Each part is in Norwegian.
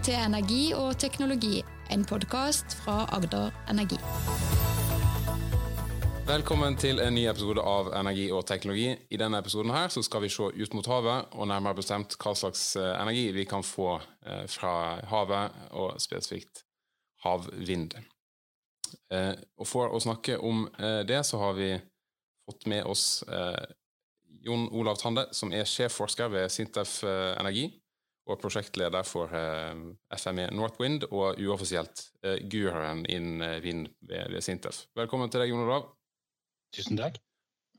til Energi og teknologi, en podkast fra Agder Energi. Velkommen til en ny episode av Energi og teknologi. I denne episoden her så skal vi se ut mot havet, og nærmere bestemt hva slags eh, energi vi kan få eh, fra havet, og spesifikt havvind. Eh, og For å snakke om det, så har vi fått med oss Jon Olav Tande, som er sjefforsker ved Sintef Energi og prosjektleder for FME Northwind, og uoffisielt guruen innen vind ved Sintef. Velkommen til deg, Jon Olav. Tusen takk.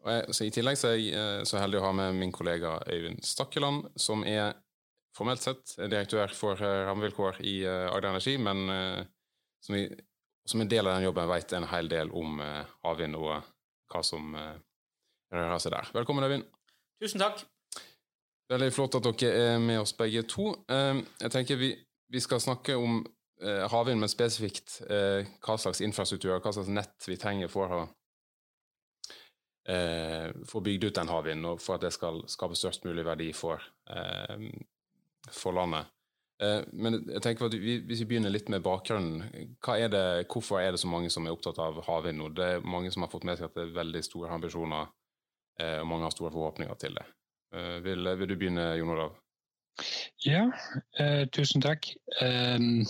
Jeg, I tillegg så er jeg eh, så heldig å ha med min kollega Øyvind Stakkeland, som er formelt sett direktør for eh, rammevilkår i eh, Agder Energi, men som, vi, som, en del av den jobben vet en hel del om havvind og hva som rører seg der. Velkommen, Øyvind. Tusen takk. Veldig flott at dere er med oss begge to. Jeg tenker vi, vi skal snakke om havvind, men spesifikt hva slags infrastruktur og hva slags nett vi trenger for å eh, få bygd ut den havvinden, og for at det skal skape størst mulig verdi for, eh, for landet. Eh, men jeg tenker at vi, hvis vi begynner litt med bakgrunnen, er det, hvorfor er det så mange som er opptatt av havvind nå? Det er mange som har fått med seg at det er veldig store ambisjoner, eh, og mange har store forhåpninger til det. Eh, vil, vil, du begynne, Jon Olav? Ja, eh, tusen takk. Um,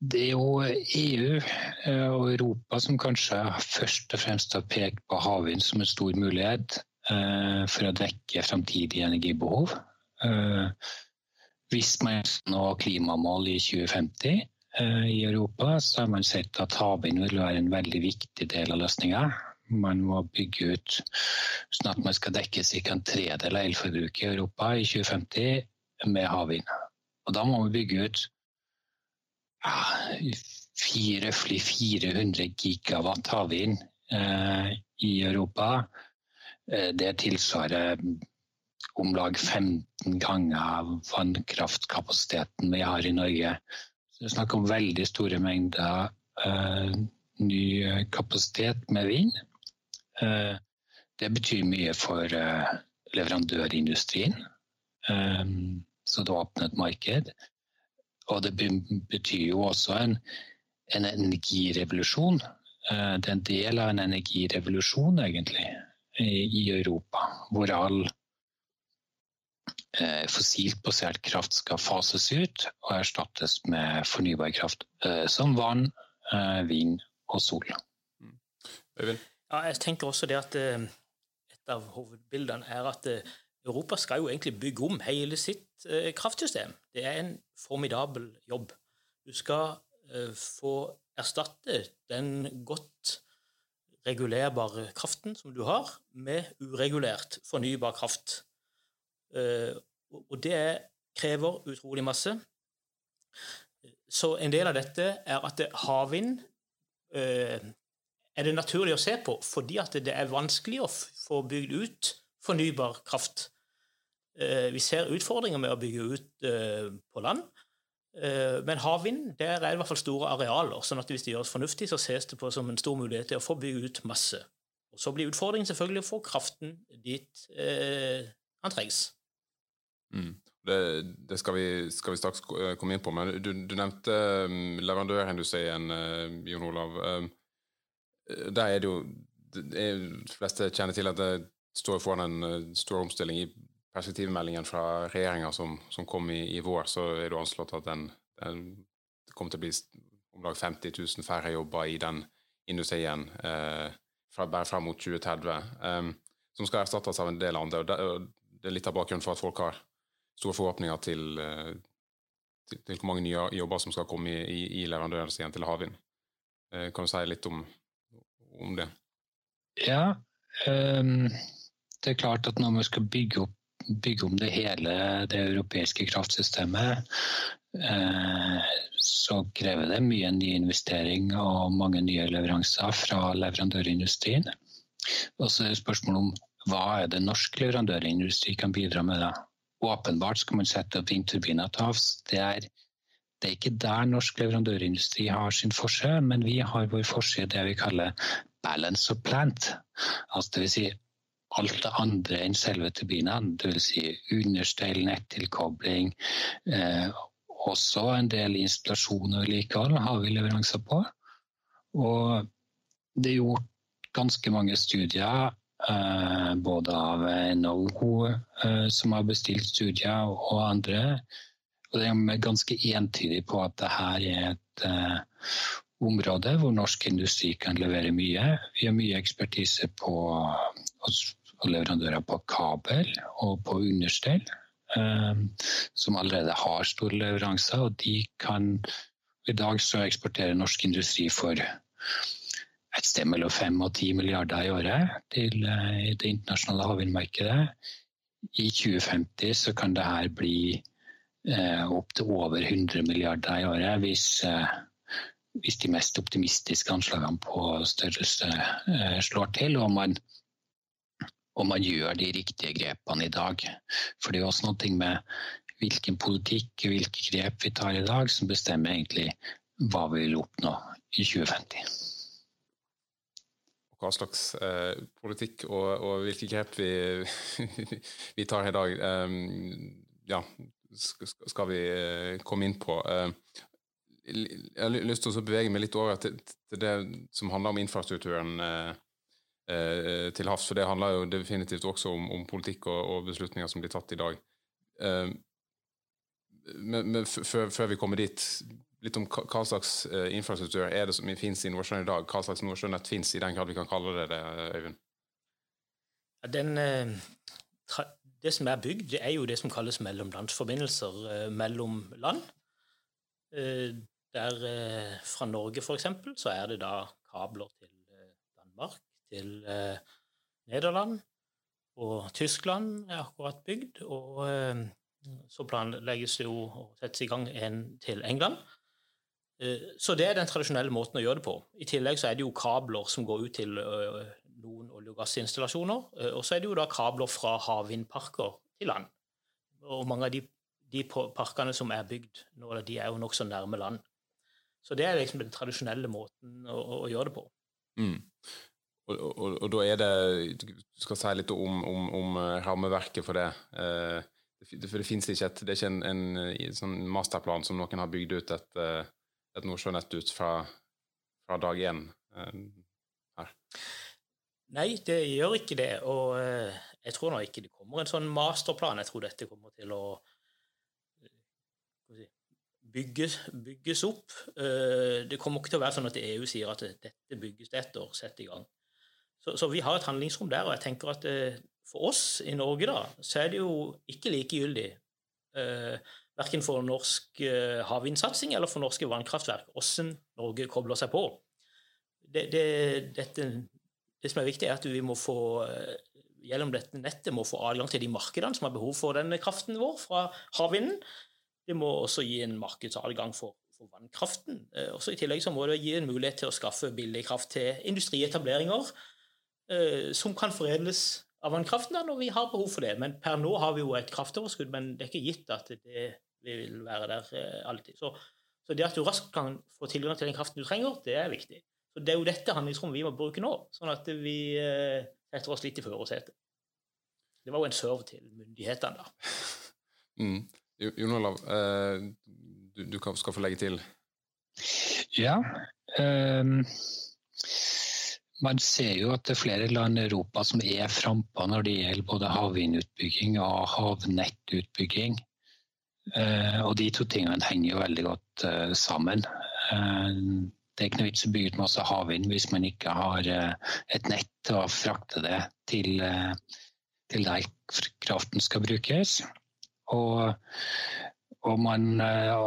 det er jo EU eh, og Europa som kanskje først og fremst har pekt på havvind som en stor mulighet eh, for å dekke framtidige energibehov. Eh, hvis man når klimamål i 2050 i Europa, så har man sett at havvind vil være en veldig viktig del av løsninga. Man må bygge ut sånn at man skal dekke ca. en tredel av elforbruket i Europa i 2050 med havvind. Og da må vi bygge ut fire, 400 gigawatt havvind eh, i Europa. Eh, det tilsvarer om lag 15 ganger vannkraftkapasiteten vi har i Norge. Så det er snakk om veldig store mengder eh, ny kapasitet med vind. Eh, det betyr mye for eh, leverandørindustrien. Eh, så det åpner et marked. Og det betyr jo også en, en energirevolusjon. Det er en del av en energirevolusjon, egentlig, i Europa. Hvor all fossilt basert kraft skal fases ut og erstattes med fornybar kraft, som vann, vind og sol. Mm. Ja, jeg tenker også det at et av hovedbildene er at Europa skal jo egentlig bygge om hele sitt eh, kraftsystem. Det er en formidabel jobb. Du skal eh, få erstatte den godt regulerbare kraften som du har, med uregulert fornybar kraft. Eh, og det krever utrolig masse. Så en del av dette er at havvind eh, er det naturlig å se på fordi at det er vanskelig å få bygd ut fornybar kraft. Eh, vi ser utfordringer med å bygge ut eh, på land. Eh, men havvind der er i hvert fall store arealer. sånn at hvis det gjøres fornuftig, så ses det på som en stor mulighet til å få bygge ut masse. Og Så blir utfordringen selvfølgelig å få kraften dit han trengs. Mm. Det, det skal, vi, skal, vi, straks komme inn på, men du, du nevnte leverandørindustrien, Jon Olav. Der er det jo De fleste kjenner til at det står foran en eh, stor omstilling. I perspektivmeldingen fra regjeringa som, som, kom i, i, vår, så er det anslått at den, den, kommer til å bli om lag 50 000 færre jobber i den industrien eh, fra, bare fram mot 2030, eh, som skal erstattes av en del andre. og det, det, er litt av bakgrunnen for at folk har store forhåpninger til, eh, til, til hvor mange nye jobber som skal komme i, i, i leverandørindustrien til havvind. Eh, kan du si litt om, om det? Ja. Um det er klart at når vi skal bygge, opp, bygge om det hele det europeiske kraftsystemet, eh, så krever det mye ny investering og mange nye leveranser fra leverandørindustrien. Og så er spørsmålet om hva er det norsk leverandørindustri kan bidra med. da? Åpenbart skal man sette opp vindturbiner til havs. Det er, det er ikke der norsk leverandørindustri har sin forse, men vi har vår forse i det vi kaller balance of plant. Altså det vil si alt det andre enn selve turbinene, dvs. Si understell, nettilkobling eh, også en del installasjon og vedlikehold har vi leveranser på. Og det er gjort ganske mange studier, eh, både av NHO, eh, som har bestilt studier, og andre. Og de er ganske entydige på at dette er et eh, område hvor norsk industri kan levere mye. Vi har mye ekspertise på og leverandører på kabel og på understell, som allerede har store leveranser. Og de kan I dag så eksporterer norsk industri for et sted mellom 5 og 10 milliarder i året til eh, det internasjonale havvindmarkedet. I 2050 så kan det her bli eh, opptil over 100 milliarder i året hvis, eh, hvis de mest optimistiske anslagene på størrelse eh, slår til. og man og man gjør de riktige grepene i dag. For det er også noe med hvilken politikk og hvilke grep vi tar i dag, som bestemmer egentlig hva vi vil oppnå i 2050 hva slags eh, politikk og, og, hvilke grep vi, vi, tar i dag, eh, ja, skal vi eh, komme inn på. Eh, jeg har lyst til å bevege meg litt over til, til det som handler om infrastrukturen eh, eh, til havs. For det handler jo definitivt også om, om politikk og, og, beslutninger som blir tatt i dag. men, men før, vi kommer dit, litt om hva slags uh, infrastruktur er det som finnes i Nordsjøen i dag? Hva slags Nordsjønett finnes i den grad vi kan kalle det det, Øyvind? Den, uh, det som er bygd, det er jo det som kalles mellomlandsforbindelser uh, mellom land. Der Fra Norge, f.eks., så er det da kabler til Danmark, til Nederland og Tyskland er akkurat bygd. Og så planlegges det jo å settes i gang en til England. Eh, så det er den tradisjonelle måten å gjøre det på. I tillegg så er det jo kabler som går ut til eh, noen olje- og gassinstallasjoner. Eh, og så er det jo da kabler fra havvindparker til land. Og mange av de, de parkene som er bygd nå, de er jo nokså nærme land. Så det er liksom den tradisjonelle måten å, å gjøre det på. Mm. Og, og, og, da er det Du skal si litt om, om, om rammeverket for det. Eh, for det finnes ikke et, det er ikke en, en, en sånn masterplan som noen har bygd ut et et Nordsjønett ut fra, fra dag én eh, her? Nei, det gjør ikke det. Og eh, jeg tror nå ikke det kommer en sånn masterplan. Jeg tror dette kommer til å eh, bygges, bygges opp. Det kommer ikke til å være sånn at EU sier at dette bygges etter, sett i gang. Så, så, vi har et handlingsrom der, og jeg tenker at for oss i Norge da, så er det jo ikke likegyldig verken for norsk havvindsatsing eller for norske vannkraftverk, hvordan Norge kobler seg på. Det, det, dette, det, som er viktig, er at vi må få gjennom dette nettet må få adgang til de markedene som har behov for denne kraften vår fra havvinden. Det må også gi en markedsadgang for, for vannkraften. Uh, også I tillegg så må det gi en mulighet til å skaffe billig kraft til industrietableringer som kan foredles av vannkraften da, når vi har behov for det. Men per nå har vi jo et kraftoverskudd, men det er ikke gitt at det vi vil være der eh, alltid. Så, så, det at du raskt kan få tilgang til den kraften du trenger, det er viktig. Så Det er jo dette handlingsrommet vi må bruke nå, sånn at vi eh, setter oss litt i førersetet. Det var jo en serve til myndighetene, da. Mm. Jon Olav, eh, du, skal få legge til. Ja. Um, man ser jo at det er flere land i Europa som er frampå når det gjelder både havvindutbygging og havnettutbygging. Uh, og de to tingene henger jo veldig godt uh, sammen. Uh, det er ikke noe vits å bygge ut masse havvind hvis man ikke har et nett til å frakte det til, til der kraften skal brukes. Og, og man,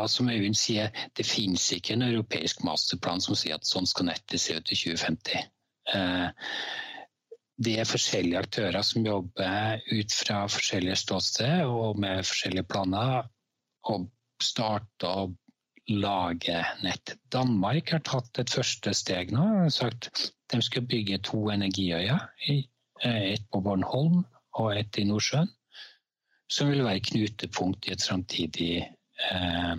som Øyvind sier, det finnes ikke en europeisk masterplan som sier at sånn skal nettet se ut i 2050. Det er forskjellige aktører som jobber ut fra forskjellige ståsted og med forskjellige planer og starte å lage nett. Danmark har tatt et første steg nå. og sagt De skal bygge to energiøyer. Eh, et på Bornholm og et i Nordsjøen. Som vil være knutepunkt i et framtidig eh,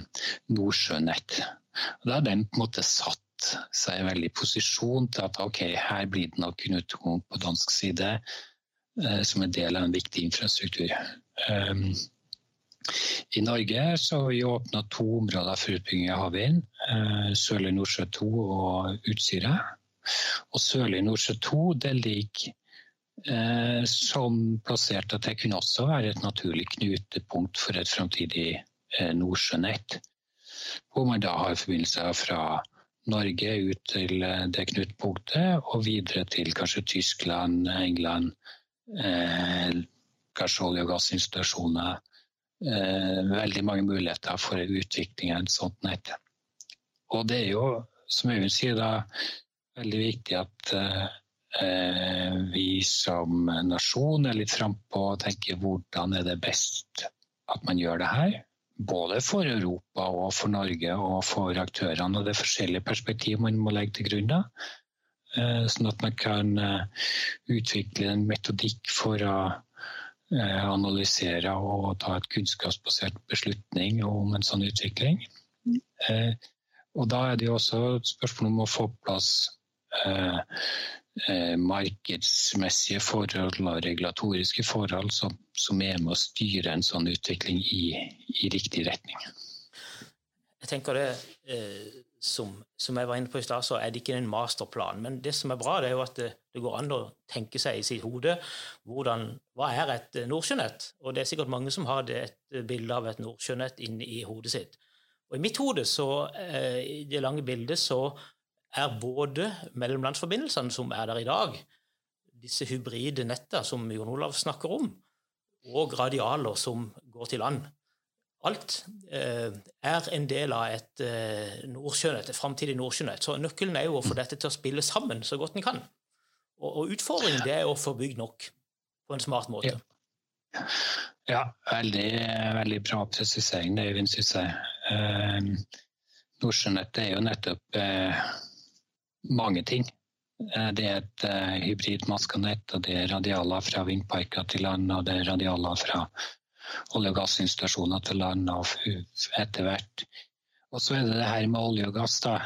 nordsjønett. Da har den på en måte satt seg veldig i posisjon til at ok, her blir det nok knutepunkt på dansk side eh, som en del av en viktig infrastruktur. Um, I Norge så har vi åpna to områder for utbygging av havvind. Eh, Sørlig Nordsjø 2 og Utsira. Og Sørlig Nordsjø 2 det ligger som plasserte at det kunne også være et naturlig knutepunkt for et framtidig eh, Nordsjønett. Hvor man da har forbindelser fra Norge ut til eh, det knutepunktet og videre til kanskje Tyskland, England, eh, kanskje olje- og gassinstallasjoner Eh, veldig mange muligheter for utvikling av et sånt nett. Og det er jo, som Øyvind sier, da, veldig viktig at eh, vi som nasjon er litt frampå og tenker hvordan er det best at man gjør det her. Både for Europa og for Norge og for aktørene. Og det er forskjellige perspektiv man må legge til grunn. da. Eh, sånn at man kan utvikle en metodikk for å Eh, analysere og ta et kunnskapsbasert beslutning om en sånn utvikling. Eh, og da er det jo også et spørsmål om å få på plass eh, markedsmessige forhold og regulatoriske forhold som, som, er med å styre en sånn utvikling i, i riktig retning. Jeg tenker det eh, som, som, jeg var inne på i stad, så er det ikke en masterplan. Men det som er bra, det er jo at det, det går an å tenke seg i sitt hode hvordan, hva er et eh, nordsjønett. Og det er sikkert mange som har det, et eh, bilde av et nordsjønett inni hodet sitt. Og I mitt hode, så, eh, i det lange bildet, så er både mellomlandsforbindelsene som er der i dag, disse hybride nettene som Jon Olav snakker om, og radialer som går til land, alt eh, er en del av et eh, et framtidig nordsjønett. Så nøkkelen er jo å få dette til å spille sammen så godt en kan. Og, og utfordringen det er å få bygd nok på en smart måte. Ja, ja veldig, veldig, bra presisering, det Øyvind syns jeg. Eh, Nordsjønettet er jo nettopp eh, mange ting. Eh, det er et uh, hybrid maskanett, og det er radialer fra vindparker til land, og det er radialer fra olje- og gassinstallasjoner til land og etter hvert. Og så er det det her med olje og gass. da.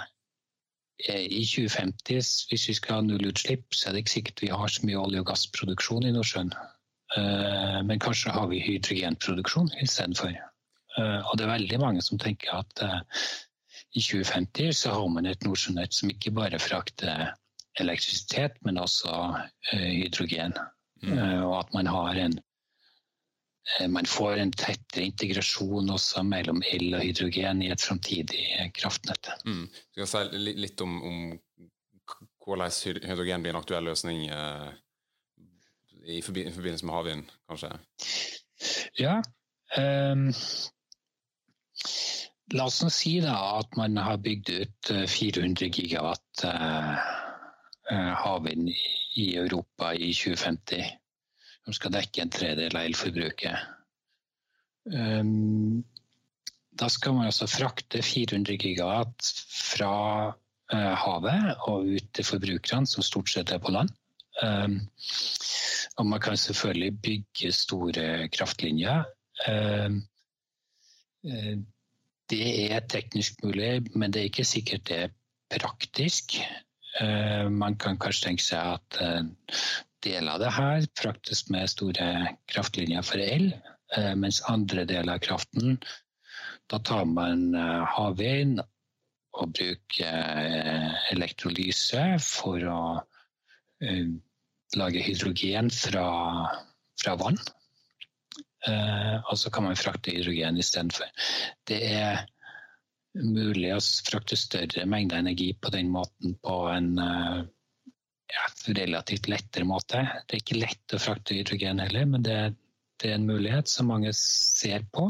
Eh, I 2050, hvis vi skal ha nullutslipp, så er det ikke sikkert vi har så mye olje- og gassproduksjon i Nordsjøen. Eh, men kanskje har vi hydrogenproduksjon istedenfor. Eh, og det er veldig mange som tenker at i 2050 så har man et nordsjønett som ikke bare frakter elektrisitet, men også hydrogen. Mm. Og at man har en Eh, man får en tettere integrasjon også mellom el og hydrogen i et framtidig eh, kraftnett. Mm. Du kan si litt om, om, hvordan hydrogen blir en aktuell løsning eh, i forbindelse med havvind, kanskje? Ja. Um, la oss si da at man har bygd ut 400 gigawatt uh, havvind i Europa i 2050 som skal dekke en tredel av elforbruket. Um, da skal man altså frakte 400 gigawatt fra havet og ut til forbrukerne, som stort sett er på land. Um, og man kan selvfølgelig bygge store kraftlinjer. Det er teknisk mulig, men det er ikke sikkert det er praktisk. Uh, man kan kanskje tenke seg at deler av det her fraktes med store kraftlinjer for el, eh, mens andre deler av kraften da tar man eh, havvind og bruker eh, elektrolyse for å lage hydrogen fra, fra vann. Og så kan man frakte hydrogen istedenfor. Det er mulig å frakte større mengder energi på den måten på en ja, relativt lettere måte. Det er ikke lett å frakte hydrogen heller, men det, det, er en mulighet som mange ser på.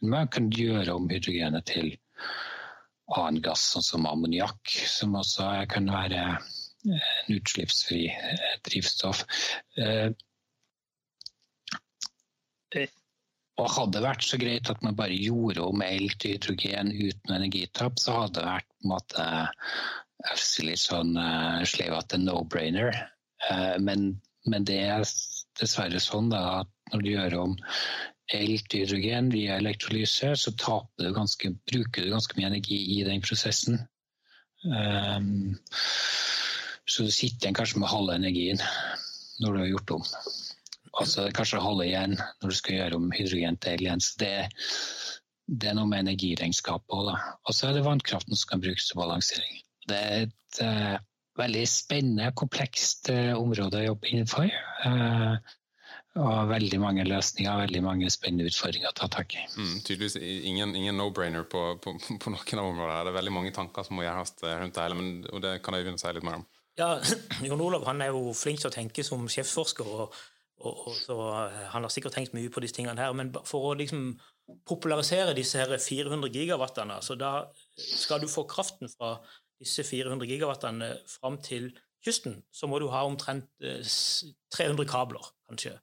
Man kan gjøre om hydrogenet til annen gass, sånn som ammoniakk, som også kan være en utslippsfri eh, drivstoff. Eh, og hadde det vært så greit at man bare gjorde om el til hydrogen uten energitap, så hadde det vært på en måte litt sånn uh, sleivete no-brainer. Uh, men, men, det er dessverre sånn da, at når du gjør om el til hydrogen via elektrolyse, så du ganske, bruker du ganske mye energi i den prosessen. Um, så du sitter kanskje med halve energien når du har gjort om. Og så kanskje holde igjen når du skal gjøre om hydrogen til hydrogen. Det, det, er noe med energiregnskapet òg, da. Og så er det vannkraften som kan brukes til balansering. Det er et uh, veldig spennende, komplekst uh, område å jobbe innenfor. Uh, og veldig mange løsninger, veldig mange spennende utfordringer å ta tak i. Mm, tydeligvis ingen, ingen no-brainer på, på, på, noen av områdene. Det er veldig mange tanker som må gjøres rundt det hele, men, og det kan Øyvind si litt mer om. Ja, Jon Olav han er jo flink til å tenke som sjefsforsker, og, og, og, så eh, han har sikkert tenkt mye på disse tingene her. Men for å liksom popularisere disse her 400 gigawattene, så da skal du få kraften fra disse 400 gigawattene fram til kysten, så må du ha omtrent 300 eh, kabler, kanskje.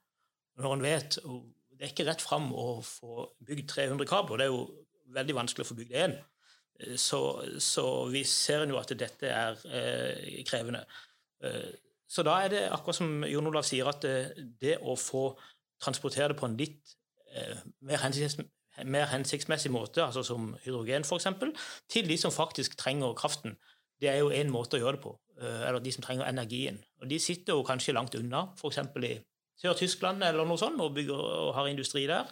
Når en vet Det er ikke rett fram å få bygd 300 kabler. Det er jo veldig vanskelig å få bygd én. Eh, så, så, vi ser jo at dette er eh, krevende. Eh, så da er det akkurat som Jon Olav sier, at det, eh, å få transportere det på en litt eh, mer, hensikts, mer, hensiktsmessig måte, altså som hydrogen f.eks., til de som faktisk trenger kraften, det er jo én måte å gjøre det på. Eh, eller de som trenger energien. Og de sitter jo kanskje langt unna, f.eks. i Sør-Tyskland eller noe sånt, og, bygger, og har industri der.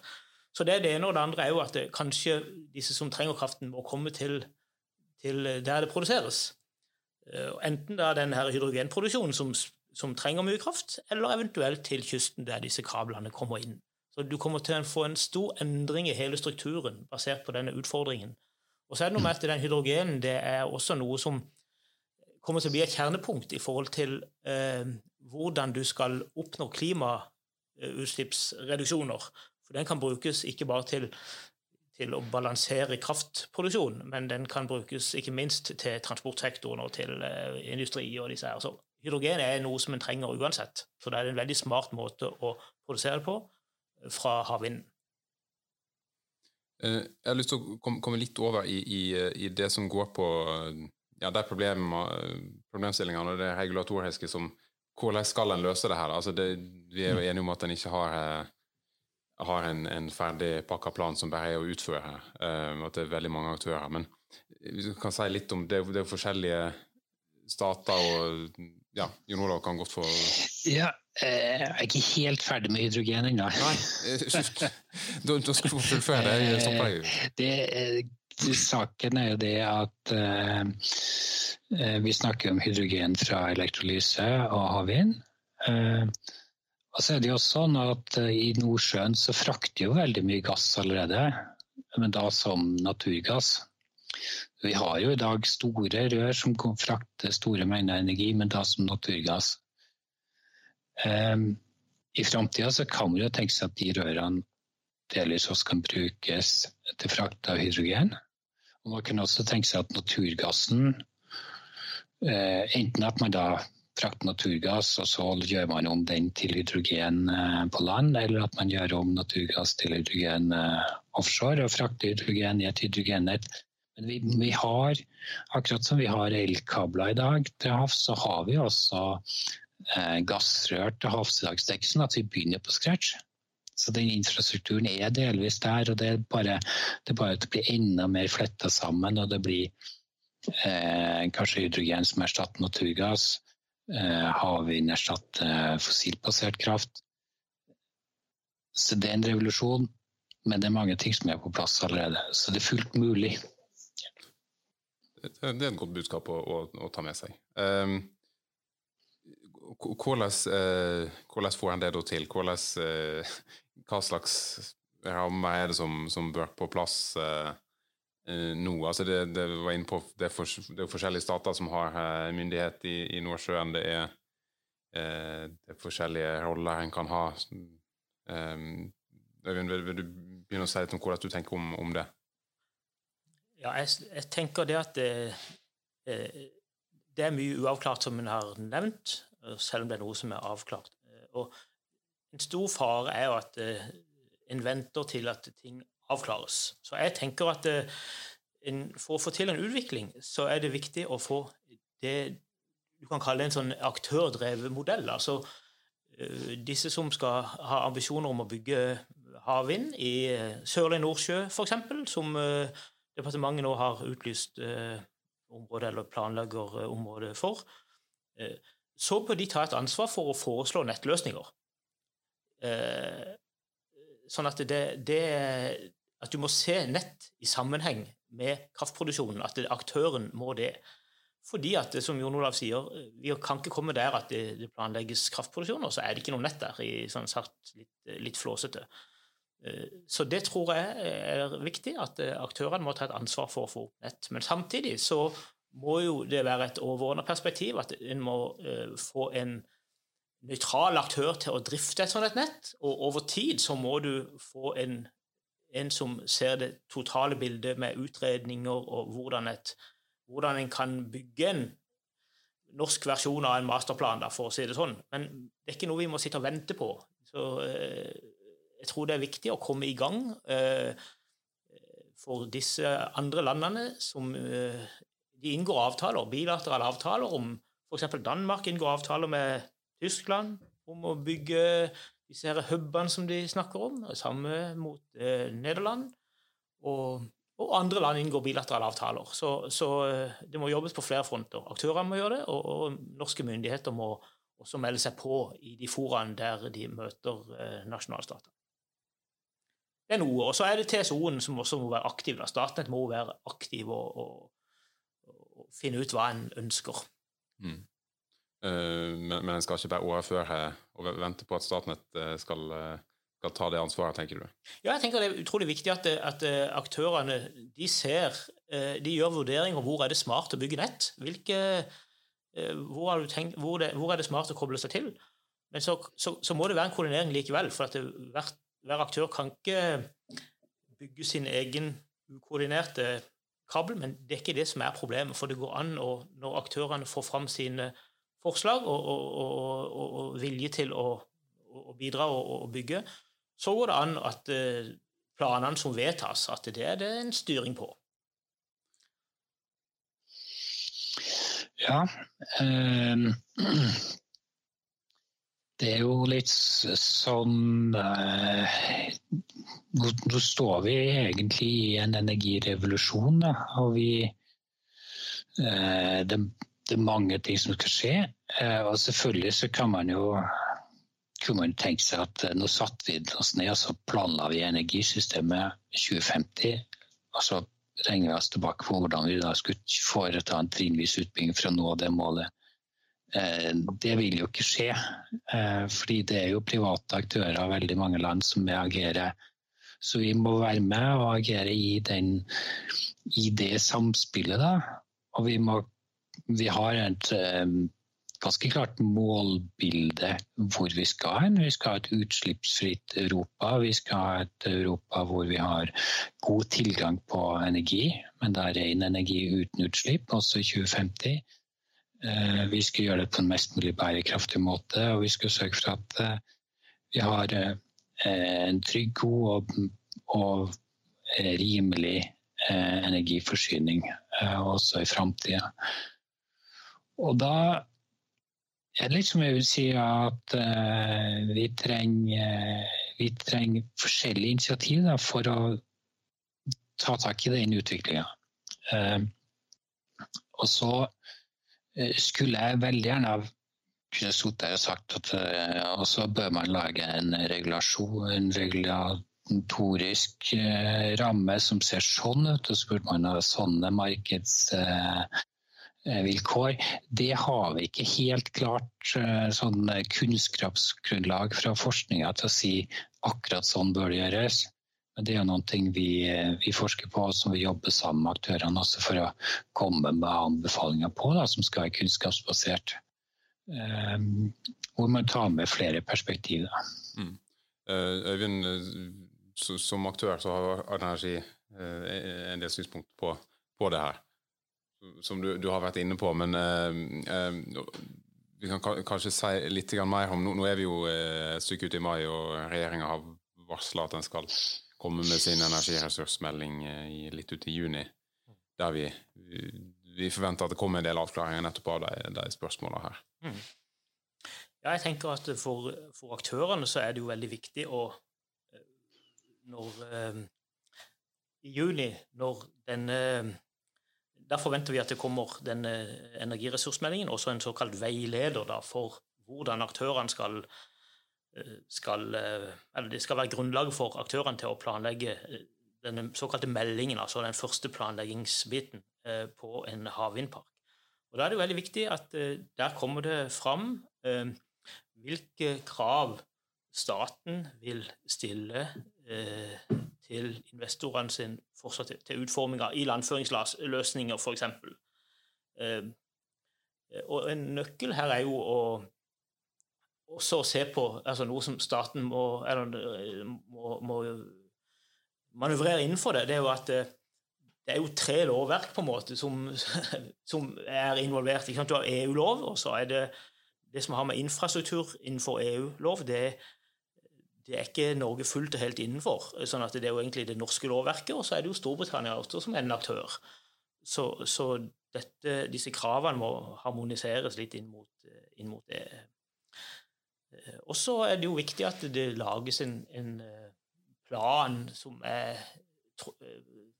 Så det er det ene. Og det andre er jo at det, kanskje disse som trenger kraften, må komme til, til der det produseres. Eh, enten da den her hydrogenproduksjonen som, som, trenger mye kraft, eller eventuelt til kysten der disse kablene kommer inn. Så du kommer til å få en stor endring i hele strukturen basert på denne utfordringen. Og så er det noe med at den hydrogenen det er også noe som kommer til å bli et kjernepunkt i forhold til eh, hvordan du skal oppnå klimautslippsreduksjoner. For den kan brukes ikke bare til, til, å balansere kraftproduksjon, men den kan brukes ikke minst til transportsektoren og til uh, industri og disse her. Så hydrogen er noe som en trenger uansett. Så det er en veldig smart måte å produsere det på eh, fra havvinden. Eh, jeg har lyst til å komme litt over i, i, i det som går på ja, de problemstillingene og det regulatoriske som hvordan skal en løse det her? Altså det, vi er jo mm. enige om at en ikke har, eh, har en, en ferdig pakka plan som bare er å utføre, Uh, at det er veldig mange aktører. Men vi kan si litt om det, det er forskjellige stater og ja, Jon Olav kan godt få Ja, jeg er ikke helt ferdig med hydrogen ennå. Nei, da, da skal du få fullføre det. Jeg stopper deg. Saken er jo det at uh, Eh, vi snakker om hydrogen fra elektrolyse og havvind. Eh, og så er det jo sånn at eh, I Nordsjøen så frakter jo veldig mye gass allerede, men da som naturgass. Vi har jo i dag store rør som kan frakte store mengder energi, men da som naturgass. I framtida kan man jo tenke seg at de rørene delvis også kan brukes til frakt av hydrogen. Og man kan også tenke seg at naturgassen Eh, enten at man da frakter naturgass, og så gjør man om den til hydrogen eh, på land, eller at man gjør om naturgass til hydrogen eh, offshore og frakter hydrogen i et hydrogennett. Men vi, vi, har, akkurat som vi har elkabler i dag til havs, så har vi også eh, gassrør til havs i dag. Så det er ikke sånn at vi begynner på scratch. Så den infrastrukturen er delvis der, og det er bare, det er bare at det blir enda mer fletta sammen. og det blir Eh, kanskje hydrogen som erstatter naturgass. Eh, havvind erstatter fossilbasert kraft. Så det er en revolusjon, men det er mange ting som er på plass allerede. Så det er fullt mulig. Det er et godt budskap å, å, å ta med seg. Um, hvordan, uh, får en det til? Hvordan, uh, hva slags rammer er det som, som bør på plass? Uh, Eh, nå. Altså det, det, var inne på, det, er for, det er forskjellige stater som har uh, myndighet i, i, Nordsjøen. Det er, uh, det er, forskjellige roller en kan ha. Um, Øyvind, vil, vil, du begynne å si litt om hvordan du tenker om, om det? Ja, jeg, jeg, tenker det at det, det, er mye uavklart, som en har nevnt, selv om det er noe som er avklart. Og en stor fare er jo at en venter til at ting avklares. Så jeg tenker at for å få til en utvikling, så er det viktig å få det du kan kalle en sånn aktørdrevet modell. Altså disse som skal ha ambisjoner om å bygge havvind i Sørlig Nordsjø, f.eks., som departementet nå har utlyst område, eller planlegger område for, så bør de ta et ansvar for å foreslå nettløsninger. Sånn at det, det, at du må se nett i sammenheng med kraftproduksjonen. At aktøren må det. Fordi at, som Jon Olav sier, vi kan ikke komme der at det, det planlegges kraftproduksjon, og så er det ikke noe nett der, i sånn sagt litt, litt flåsete. Eh, så det tror jeg er viktig, at eh, aktørene må ta et ansvar for å få opp nett. Men samtidig så må jo det være et overordnet perspektiv, at en må eh, få en nøytral aktør til å drifte et sånt nett. Og over tid så må du få en, en som ser det totale bildet med utredninger og hvordan et hvordan en kan bygge en norsk versjon av en masterplan, da, for å si det sånn. Men det er ikke noe vi må sitte og vente på. Så eh, jeg tror det er viktig å komme i gang eh, for disse andre landene som eh, de inngår avtaler, bilaterale avtaler om F.eks. Danmark inngår avtaler med Tyskland om å bygge disse her hubene som de snakker om. Samme mot eh, Nederland. Og og andre land inngår bilaterale avtaler. Så, så, eh, det må jobbes på flere fronter. Aktørene må gjøre det, og, og norske myndigheter må også melde seg på i de foraene der de møter eh, nasjonalstater. Det er noe. Og så er det TSO-en som også må være aktiv. Da. Statnett må være aktiv og, og, og, finne ut hva en ønsker. Mm. Uh, men, men en skal ikke bare overføre og vente på at Statnett skal uh skal ta det ansvaret, tenker du? Ja, jeg tenker det er utrolig viktig at, at eh, aktørene de ser eh, De gjør vurderinger hvor er det smart å bygge nett. Hvilke, eh, hvor, tenkt, hvor, det, hvor, er det smart å koble seg til? Men så, så, så må det være en koordinering likevel. For at det, hver, hver, aktør kan ikke bygge sin egen ukoordinerte kabel, men det er ikke det som er problemet. For det går an å, når aktørene får fram sine forslag og, og, og, og vilje til å, bidra og, bygge, så går det an at eh, planene som vedtas, at det er det en styring på. Ja Eh, Det er jo litt sånn eh, Nå står vi egentlig i en energirevolusjon, da, og vi eh, det, det, er mange ting som skal skje. Uh, og selvfølgelig så kan man jo kunne man tenke seg at eh, nå satte vi oss ned og så planla vi energisystemet 2050. og så regner vi oss tilbake på hvordan vi da skulle foreta en trinnvis utbygging for å nå det målet. Eh, det vil jo ikke skje, eh, fordi det er jo private aktører av veldig mange land som agerer. Så vi må være med og agere i, den, i det samspillet, da. Og vi, må, vi har et ganske klart målbilde hvor vi skal hen. Vi skal ha et utslippsfritt Europa. Vi skal ha et Europa hvor vi har god tilgang på energi, men det er ren energi uten utslipp, også i 2050. Eh, vi skal gjøre det på en mest mulig bærekraftig måte, og vi skal sørge for at eh, vi har eh, en trygg, god og rimelig energiforsyning også i framtida. Og da er det litt som jeg vil si at uh, vi, trenger, vi, trenger, forskjellige initiativ da, for å ta tak i den utviklinga. Uh, og så uh, skulle jeg veldig gjerne kunne sittet og sagt at og så bør man lage en regulasjon, en regulatorisk ramme som ser sånn ut, og så burde man ha sånne markeds Eh, vilkår. Det har vi ikke helt klart eh, sånn kunnskapsgrunnlag fra forskninga til å si akkurat sånn bør det gjøres. Men det er noe vi, eh, vi, forsker på og som vi jobber sammen med aktørene også for å komme med anbefalinger på, da, som skal være kunnskapsbasert. Um, hvor man tar med flere perspektiver. Mm. Øyvind, som aktør så har Energi en del synspunkter på, på det her som du, du, har vært inne på, men eh, eh, vi kan kanskje si litt mer om Nå, nå er vi jo eh, et stykke ute i mai, og regjeringa har varsla at den skal komme med sin energiressursmelding litt ut i juni. Der vi, vi, forventer at det kommer en del avklaringer nettopp av de, de spørsmåla her. Mm. Ja, jeg tenker at for, for, aktørene så er det jo veldig viktig å Når I juni, når denne der forventer vi at det kommer denne energiressursmeldingen, også en såkalt veileder da, for hvordan aktørene skal skal, eller det skal være grunnlaget for aktørene til å planlegge den såkalte meldingen, altså den første planleggingsbiten på en havvindpark. Og Da er det veldig viktig at der kommer det fram hvilke krav staten vil stille til investorene sin fortsatt til utforminga i landføringsløsninger, f.eks. Eh, og en nøkkel her er jo å også se på altså noe som staten må, eller, må, må manøvrere innenfor det. Det er jo at eh, det er jo tre lovverk på en måte som, som er involvert. Du har EU-lov, og så er det det som har med infrastruktur innenfor EU-lov. det er det er ikke Norge fullt og helt innenfor. sånn at Det er jo egentlig det norske lovverket, og så er det jo Storbritannia også som er en aktør. Så, så dette, disse kravene må harmoniseres litt inn mot, inn mot det. Og så er det jo viktig at det lages en, en plan som er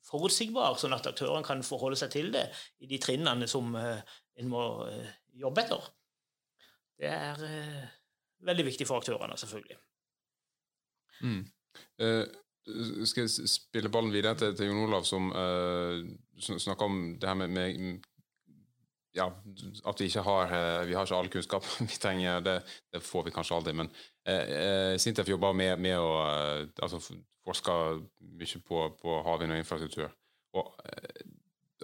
forutsigbar, sånn at aktørene kan forholde seg til det i de trinnene som en må jobbe etter. Det er veldig viktig for aktørene, selvfølgelig. Mm. Uh, skal jeg spille ballen videre til, til Jon Olav, som uh, snakker om det her med, med ja, at vi ikke har uh, vi har ikke all kunnskap vi trenger. Det, det får vi kanskje aldri. Men uh, Sintef jobber med, med å altså forsker mye på, på havvind og infrastruktur. Og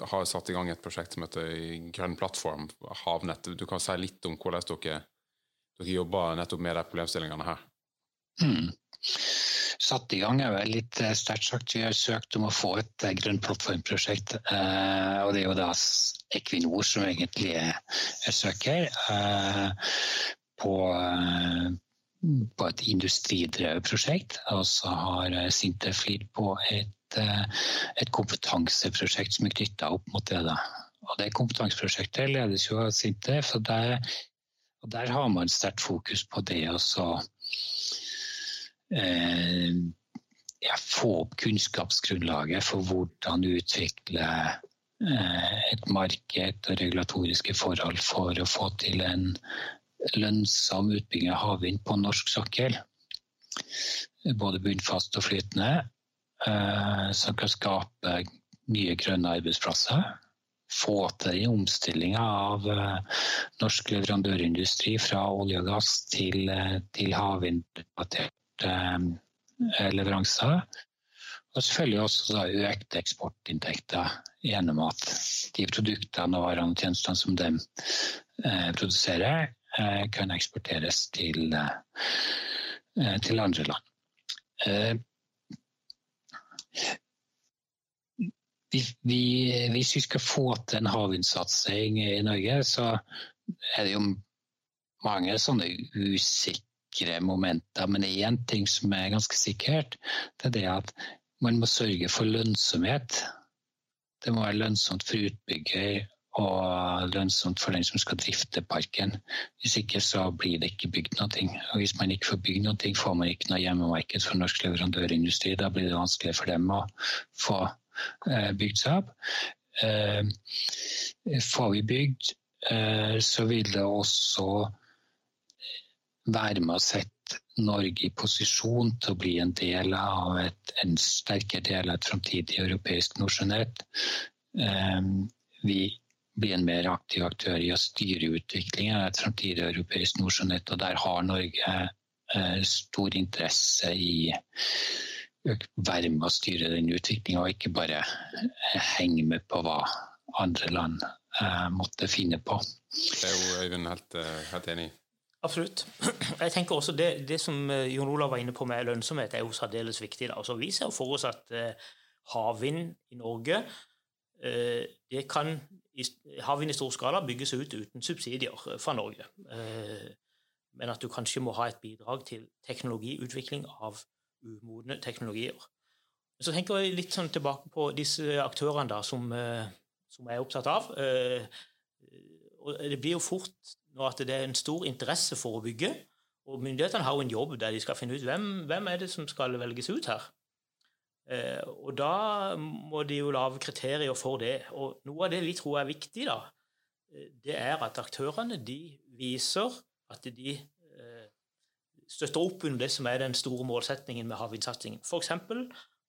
har satt i gang et prosjekt som heter Grønn plattform, havnett. Du kan si litt om hvordan dere, dere jobber nettopp med de problemstillingene her? Mm satt i gang er vel litt eh, sterkt sagt. Vi har søkt om å få et grønn plattformprosjekt. Eh, og det er jo da Equinor som egentlig er, søker. På, på et industridrevet prosjekt. Og så har Sintef lidd på et, et kompetanseprosjekt som er knytta opp mot det. da. Og det kompetanseprosjektet ledes jo av Sintef, og der, og der har man sterkt fokus på det å Eh, ja, få opp kunnskapsgrunnlaget for hvordan utvikle eh, et marked og regulatoriske forhold for å få til en lønnsom utbygging av havvind på norsk sokkel. Både bunnfast og flytende. Eh, som kan skape nye grønne arbeidsplasser. Få til omstillinga av norsk leverandørindustri fra olje og gass til, til havvindrelatert Eh, leveranser. Og selvfølgelig også økte eksportinntekter gjennom at de produktene og varene og tjenestene som de eh, produserer, eh, kan eksporteres til, eh, til andre land. Eh, vi, vi, hvis vi skal få til en havvindsatsing i Norge, så er det jo mange sånne usikre sikre momenter. Men det er én ting som er ganske sikkert. Det er det at man må sørge for lønnsomhet. Det må være lønnsomt for utbygger og lønnsomt for den som skal drifte parken. Hvis ikke så blir det ikke bygd noe. Og hvis man ikke får bygd noe, får man ikke noe hjemmemarked for norsk leverandørindustri. Da blir det vanskelig for dem å få eh, bygd seg opp. Eh, får vi bygd, eh, så vil det også være med å sette Norge i posisjon til å bli en del av et, en sterkere del av et framtidig europeisk nordsjønett. Ehm, vi blir en mer aktiv aktør i å styre utviklingen av et framtidig europeisk nordsjønett, og der har Norge eh, stor interesse i å være med å styre den utviklinga, og ikke bare henge med på hva andre land eh, måtte finne på. Det er jo Øyvind helt, eh, helt enig i. Absolutt. Jeg tenker også Det, det som eh, Jon Olav var inne på med lønnsomhet, er jo særdeles viktig. Altså, vi ser for oss at uh, havvind i Norge uh, det kan Havvind i stor skala bygges ut uten subsidier fra Norge. Men at du kanskje må ha et bidrag til teknologiutvikling av umodne teknologier. Så tenker jeg litt sånn tilbake på disse aktørene da, som, som jeg er opptatt av. Og det blir jo fort nå at det er en stor interesse for å bygge. Og myndighetene har jo en jobb der de skal finne ut hvem, hvem er det som skal velges ut her. Eh, og da må de jo lage kriterier for det. Og noe av det vi tror er viktig, da, eh, det er at aktørene de viser at de eh, støtter opp under det som er den store målsetningen med havvindsatsingen. F.eks.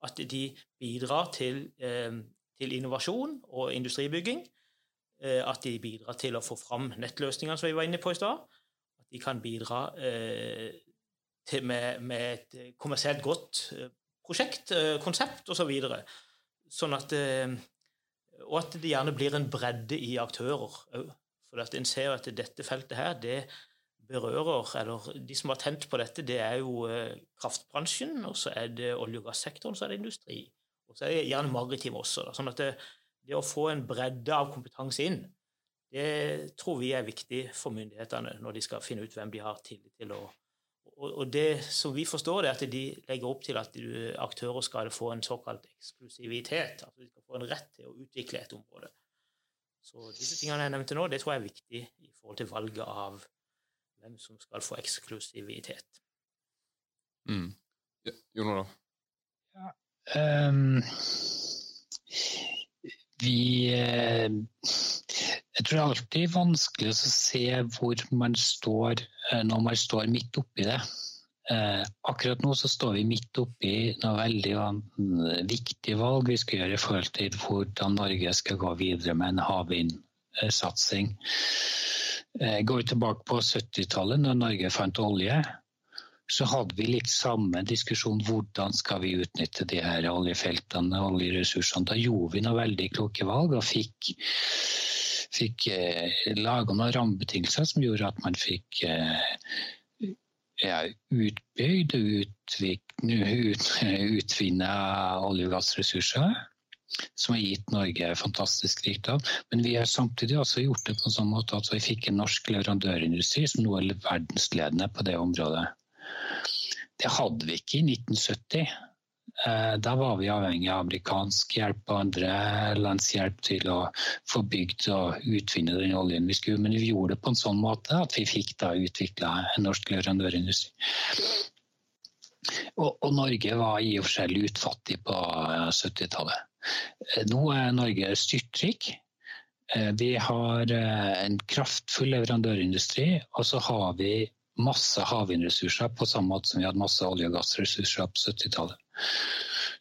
at de bidrar til, til, innovasjon og industribygging. At de bidrar til å få fram nettløsningene som vi var inne på i stad. At de kan bidra til, med, med, et kommersielt godt prosjekt, konsept osv. Så sånn at og at det gjerne blir en bredde i aktører òg. For at en ser at dette feltet her, det berører Eller de som har tent på dette, det er jo eh, kraftbransjen, og så er det olje- og gassektoren, så er det industri. Og så er det gjerne maritim også. Da. Sånn at det, det å få en bredde av kompetanse inn, det tror vi er viktig for myndighetene når de skal finne ut hvem de har tillit til Og, og det som vi forstår, det er at de legger opp til at aktører skal få en såkalt eksklusivitet. Altså de skal få en rett til å utvikle et område. Så disse tingene jeg nevnte nå, det tror jeg er viktig i forhold til valget av hvem som skal få eksklusivitet. Mm. Ja, Jon Olav? Ja, um, vi uh, jeg tror det er alltid vanskelig å se hvor man står eh, når man står midt oppi det. Eh, akkurat nå så står vi midt oppi noe veldig viktig valg vi skal gjøre i forhold til hvordan Norge skal gå videre med en havvindsatsing. Eh, går vi tilbake på 70-tallet, da Norge fant olje, så hadde vi litt samme diskusjon hvordan skal vi utnytte de her oljefeltene og oljeressursene. Da gjorde vi noen veldig kloke valg og fikk fikk eh, laga noen rammebetingelser som gjorde at man fikk eh, ja, utbygd og utvinna olje- og gassressurser. Som har gitt Norge fantastisk rikdom. Men vi har samtidig også gjort det på en sånn måte at vi fikk en norsk leverandørindustri som nå er verdensledende på det området. Det hadde vi ikke i 1970. Eh, da var vi avhengig av amerikansk hjelp og andre lands hjelp til å få bygd og utvinne den oljen vi skulle. Men vi gjorde det på en sånn måte at vi fikk da utvikla en norsk leverandørindustri. Og, og, Norge var i og for seg lutfattig på 70-tallet. Eh, nå er Norge styrtrik. Eh, vi har en kraftfull leverandørindustri, og så har vi masse havvindressurser på samme måte som vi hadde masse olje- og gassressurser på 70-tallet.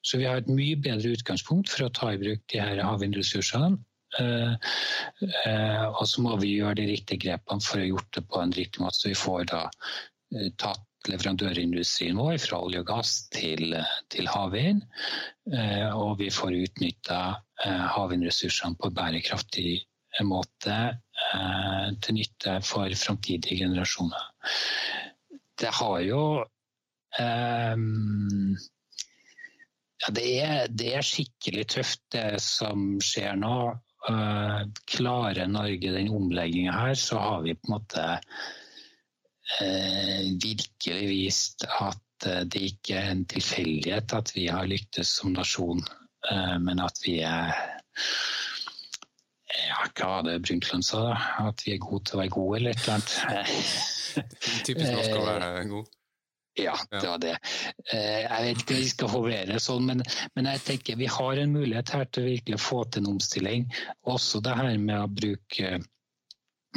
Så vi har et mye bedre utgangspunkt for å ta i bruk de her havvindressursene. Uh, uh, og så må vi gjøre de riktige grepene for å ha gjort det på en riktig måte, så vi får da uh, tatt leverandørindustrien vår fra olje og gass til, til havvind. og vi får utnytta havvindressursene på bærekraftig måte til nytte for framtidige generasjoner. Det har jo um, ja, det, er, det, er, skikkelig tøft, det som skjer nå. Uh, klarer Norge den omlegginga her, så har vi på en måte uh, virkelig vist at det ikke er en tilfeldighet at vi har lyktes som nasjon, men at vi er ja, hva det Brundtland sa? da? At vi er gode til å være gode, eller et eller annet. Typisk norsk å være god. Ja, det var det. Eh, jeg vet ikke om vi skal hovere sånn, men, men, jeg tenker vi har en mulighet her til å virkelig få til en omstilling. Også det her med å bruke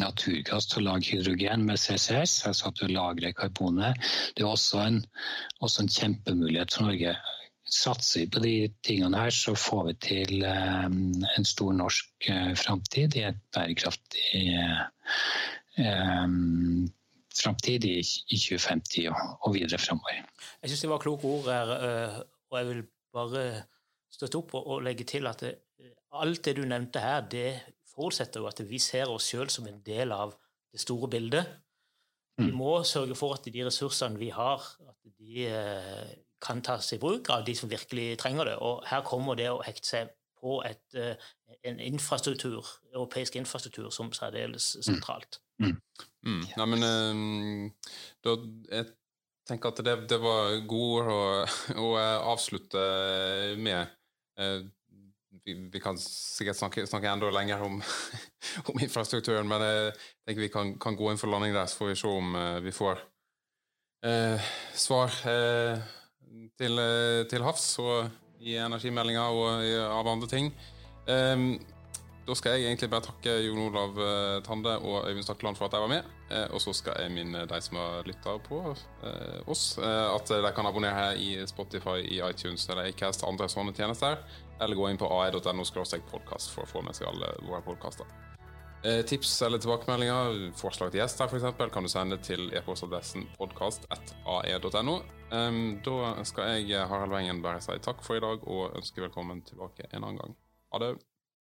naturgass til å lage hydrogen med CCS, altså at du lagrer karbonet. Det er også en, også en kjempemulighet for Norge. Satser vi på de tingene her, så får vi til um, en stor norsk uh, framtid i et bærekraftig um, framtid i, i 2050 og, videre framover. Jeg syns det var kloke ord her, eh, og jeg vil bare støtte opp og, legge til at eh, alt det du nevnte her, det forutsetter jo at vi ser oss sjøl som en del av det store bildet. Vi mm. må sørge for at de ressursene vi har, at de eh, kan tas i bruk av de som virkelig trenger det. Og her kommer det å hekte seg på et, en infrastruktur, europeisk infrastruktur som særdeles mm. sentralt. Mm. Mm. Nei, men uh, da, jeg tenker at det, det var gode ord å, å, avslutte med. Uh, vi, vi, kan sikkert snakke, snakke enda lenger om, om, infrastrukturen, men jeg tenker vi kan, kan, gå inn for landing der, så får vi se om uh, vi får svar til, til, havs og i energimeldinga og av andre ting. Um, da skal jeg egentlig bare takke Jon Olav Tande og Øyvind Stakkeland for at jeg var med. Og så skal jeg minne de som har lytta på oss, at de kan abonnere her i Spotify, i iTunes eller Acast, andre sånne tjenester. Eller gå inn på ae.no podkast for å få med seg alle våre podkaster. Eh, tips eller tilbakemeldinger, forslag til gjester f.eks., kan du sende til e-postadressen podkast.ae.no. Da skal jeg, Harald Wengen, bare si takk for i dag og ønske velkommen tilbake en annen gang. Ha det.